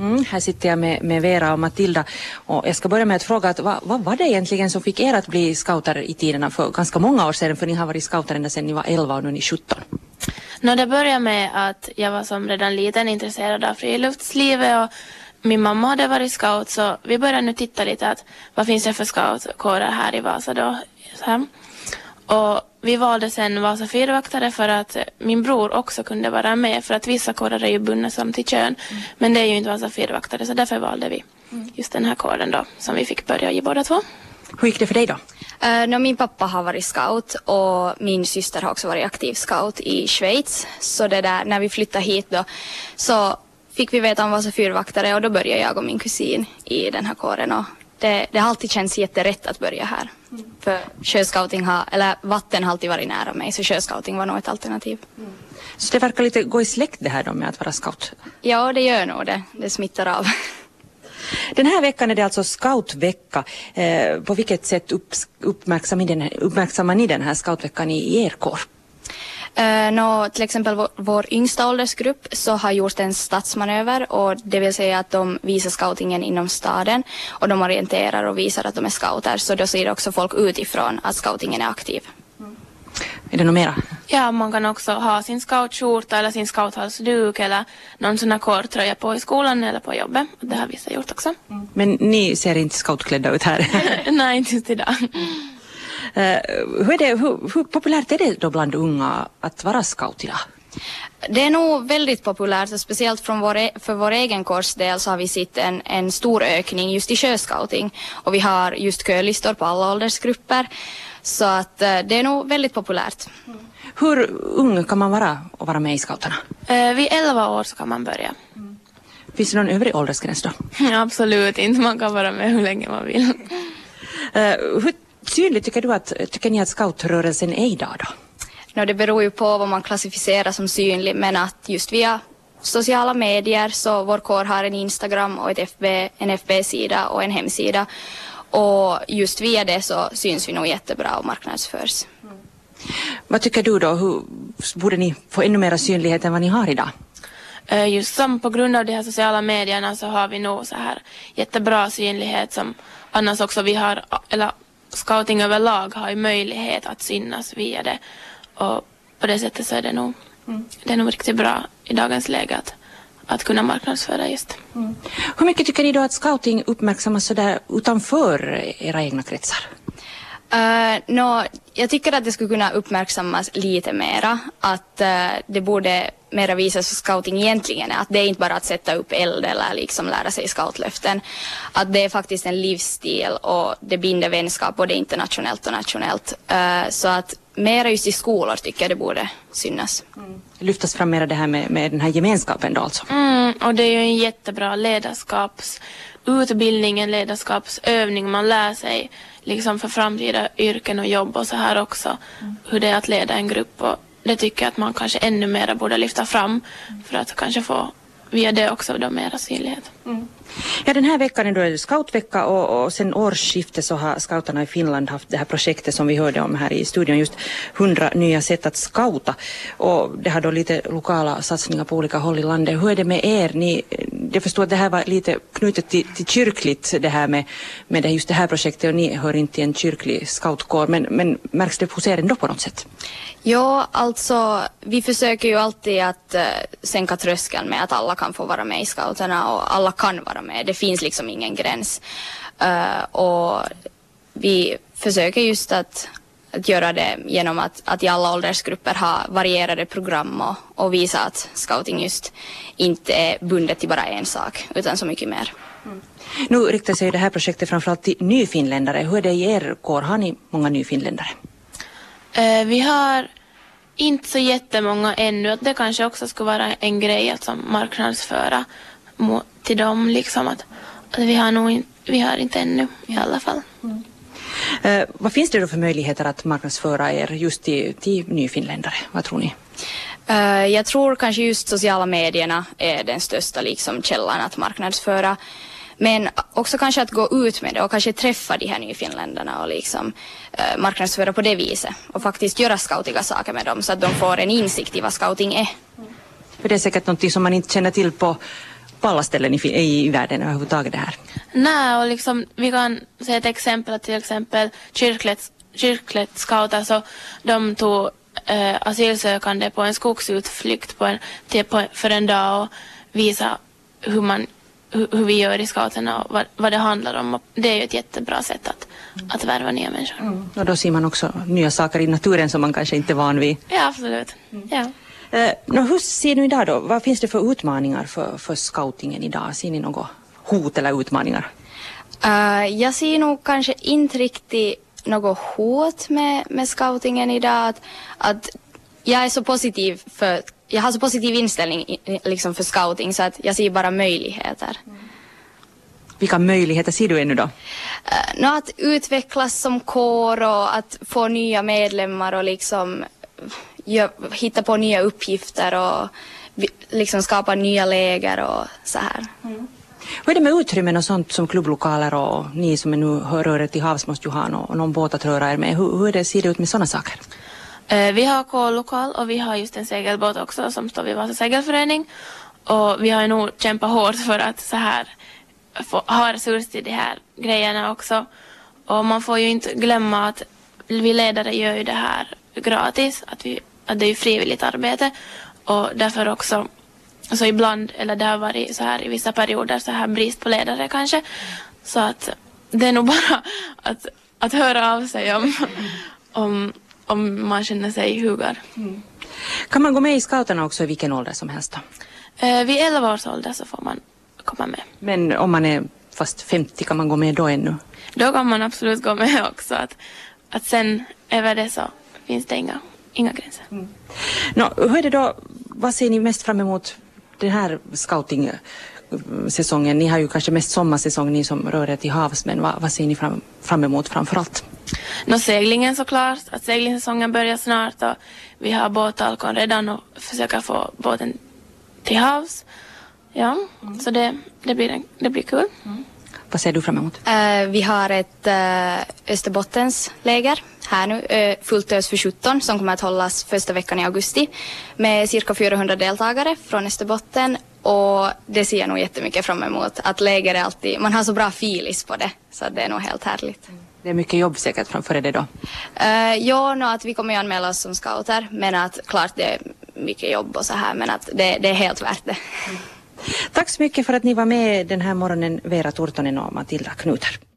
Mm, här sitter jag med, med, Vera och Matilda och jag ska börja med att fråga att, vad, vad, var det egentligen som fick er att bli scouter i tiderna för ganska många år sedan för ni har varit scouter ända sedan ni var 11 och nu är ni 17? No, det började med att jag var som redan liten intresserad av friluftslivet och min mamma hade varit scout så vi började nu titta lite att vad finns det för scoutkårer här i Vasa då. Så här. Och vi valde sen Vasa fyrvaktare för att min bror också kunde vara med för att vissa kårer är ju bundna som till kön. Mm. Men det är ju inte Vasa fyrvaktare så därför valde vi mm. just den här kåren då som vi fick börja i båda två. Hur gick det för dig då? Uh, no, min pappa har varit scout och min syster har också varit aktiv scout i Schweiz. Så det där, när vi flyttade hit då så fick vi veta om Vasa fyrvaktare och då började jag och min kusin i den här kåren och det, det har alltid känts jätterätt att börja här. För sjöscouting har, eller vatten har alltid varit nära mig så sjöscouting var nog ett alternativ. Mm. Så det verkar lite gå i släkt det här då med att vara scout? Ja, det gör nog det. Det smittar av. Den här veckan är det alltså scoutvecka. Eh, på vilket sätt upp, uppmärksammar ni den här scoutveckan i, er kår? Uh, no, till exempel vår, vår yngsta åldersgrupp så har gjort en stadsmanöver och det vill säga att de visar scoutingen inom staden och de orienterar och visar att de är scouter så då ser också folk utifrån att scoutingen är aktiv. Mm. Är det något mera? Ja, man kan också ha sin scoutskjorta eller sin scouthalsduk eller någon sån här kårtröja på i skolan eller på jobbet. Det har vissa gjort också. Mm. Men ni ser inte scoutklädda ut här? Nej, inte just idag. Uh, hur, är det, hur, hur populärt är det då bland unga att vara scout idag? Det är nog väldigt populärt och speciellt från vår, e- för vår egen kursdel så har vi sett en, en stor ökning just i sjöscouting och vi har just kölistor på alla åldersgrupper så att uh, det är nog väldigt populärt. Mm. Hur ung kan man vara och vara med i scouterna? Uh, vid 11 år så kan man börja. Mm. Finns det någon övrig åldersgräns då? Absolut inte, man kan vara med hur länge man vill. Uh, hur synlig tycker du att, tycker ni att scoutrörelsen är idag då? No, det beror ju på vad man klassificerar som synlig men att just via sociala medier så vår kår har en Instagram och ett FB, en FB-sida och en hemsida och just via det så syns vi nog jättebra och marknadsförs. Mm. Vad tycker du då, hur borde ni få ännu mer synlighet än vad ni har idag? Eh, just som på grund av de här sociala medierna så har vi nog så här jättebra synlighet som annars också vi har, eller scouting överlag har ju möjlighet att synas via det. Och på det sättet så är det nog, mm. det är nog riktigt bra i dagens läge att, att kunna marknadsföra just. Mm. Hur mycket tycker ni då att scouting uppmärksammas sådär utanför era egna kretsar? Eh, uh, no, jag tycker att det skulle kunna uppmärksammas lite mera. Att uh, det borde mera visas vad scouting egentligen är. Att det är inte bara att sätta upp eld eller liksom lära sig scoutlöften. Att det är faktiskt en livsstil och det binder vänskap både internationellt och nationellt. Uh, så att mera just i skolor tycker jag det borde synas. Mm. Lyftas fram mera det här med, med den här gemenskapen då alltså? Mm, och det är ju en jättebra ledarskapsutbildning, en ledarskapsövning. Man lär sig liksom för framtida yrken och jobb och så här också. Mm. Hur det är att leda en grupp och det tycker jag att man kanske ännu mer borde lyfta fram för att kanske få via det också då mera synlighet. Mm. Ja, den här veckan är det scoutvecka och, och sen årsskiftet så har scouterna i Finland haft det här projektet som vi hörde om här i studion, just 100 nya sätt att scouta. Och det har då lite lokala satsningar på olika håll i landet. Hur är det med er? Ni, jag förstår att det här var lite knutet till, till kyrkligt det här med, med det, just det här projektet och ni hör inte till en kyrklig scoutkår men, men märks det hos er ändå på något sätt? Ja, alltså vi försöker ju alltid att uh, sänka tröskeln med att alla kan få vara med i scouterna och alla kan vara med. Det finns liksom ingen gräns. Uh, och vi försöker just att, att göra det genom att, att i alla åldersgrupper ha varierade program och, och visa att scouting just inte är bundet till bara en sak utan så mycket mer. Mm. Nu riktar sig det här projektet framförallt till nyfinländare. Hur är det i er kår? Har ni många nyfinländare? Uh, vi har inte så jättemånga ännu. Det kanske också skulle vara en grej att som marknadsföra till dem. Liksom att, att vi, har nog in, vi har inte ännu i alla fall. Mm. Uh, vad finns det då för möjligheter att marknadsföra er just till, till nyfinländare? Vad tror ni? Uh, jag tror kanske just sociala medierna är den största liksom, källan att marknadsföra. Men också kanske att gå ut med det och kanske träffa de här nyfinländarna och liksom uh, marknadsföra på det viset och faktiskt göra scoutiga saker med dem så att de får en insikt i vad scouting är. För det är säkert något som man inte känner till på på alla ställen i, i, världen överhuvudtaget det här. Nej, och liksom, vi kan se ett exempel, till exempel kyrklet, kyrklet scouter, så de tog eh, asylsökande på en skogsutflykt på en, till, på, för en dag och visa hur, man, hur, hur vi gör i scouterna och vad, vad det handlar om. Och det är ju ett jättebra sätt att, att värva nya människor. Mm. Och då ser man också nya saker i naturen som man kanske inte är van vid. Ja, absolut. Mm. Ja. Eh, hur ser ni idag då? Vad finns det för utmaningar för, för scoutingen idag? Ser ni något hot eller utmaningar? Uh, jag ser nog kanske inte riktigt något hot med, med scoutingen idag. Att, att jag är så positiv för, jag har så positiv inställning liksom för scouting så att jag ser bara möjligheter. Mm. Vilka möjligheter ser du ännu då? Uh, no, att utvecklas som kår och att få nya medlemmar och liksom hitta på nya uppgifter och liksom skapa nya läger och så här. Mm. Hur är det med utrymmen och sånt som klubblokaler och ni som är nu rör er till havs måste ju ha någon, någon båt att röra er med. Hur, hur det, ser det ut med sådana saker? Eh, vi har K-lokal och vi har just en segelbåt också som står vid Vasa segelförening. Och vi har nog kämpat hårt för att så här få, ha resurser till de här grejerna också. Och man får ju inte glömma att vi ledare gör ju det här gratis, att, vi, att det är frivilligt arbete. Och därför också så ibland, eller det har varit så här i vissa perioder, så här brist på ledare kanske. Så att det är nog bara att, att höra av sig om, om, om man känner sig hugad. Mm. Kan man gå med i scouterna också i vilken ålder som helst? Då? Eh, vid 11 års ålder så får man komma med. Men om man är fast 50 kan man gå med då ännu? Då kan man absolut gå med också. Att, att sen över det så finns det inga, inga gränser. Mm. No, hur är det då, vad ser ni mest fram emot den här scouting säsongen? Ni har ju kanske mest sommarsäsong, ni som rör er till havs, men vad, vad ser ni fram, fram emot framför allt? No, seglingen såklart, att seglingssäsongen börjar snart och vi har båtalkon redan och försöker få båten till havs. Ja, mm. så det, det, blir, det blir kul. Mm. Vad ser du fram emot? Uh, vi har ett uh, Österbottensläger här nu, uh, Fullt ös för 17 som kommer att hållas första veckan i augusti med cirka 400 deltagare från Österbotten och det ser jag nog jättemycket fram emot. Att läger är alltid, man har så bra filis på det så det är nog helt härligt. Det är mycket jobb säkert framför det då? Uh, ja, no, att vi kommer ju anmäla oss som scouter men att klart det är mycket jobb och så här men att det, det är helt värt det. Mm. Tack så mycket för att ni var med den här morgonen, Vera Turtonen och Matilda Knuter.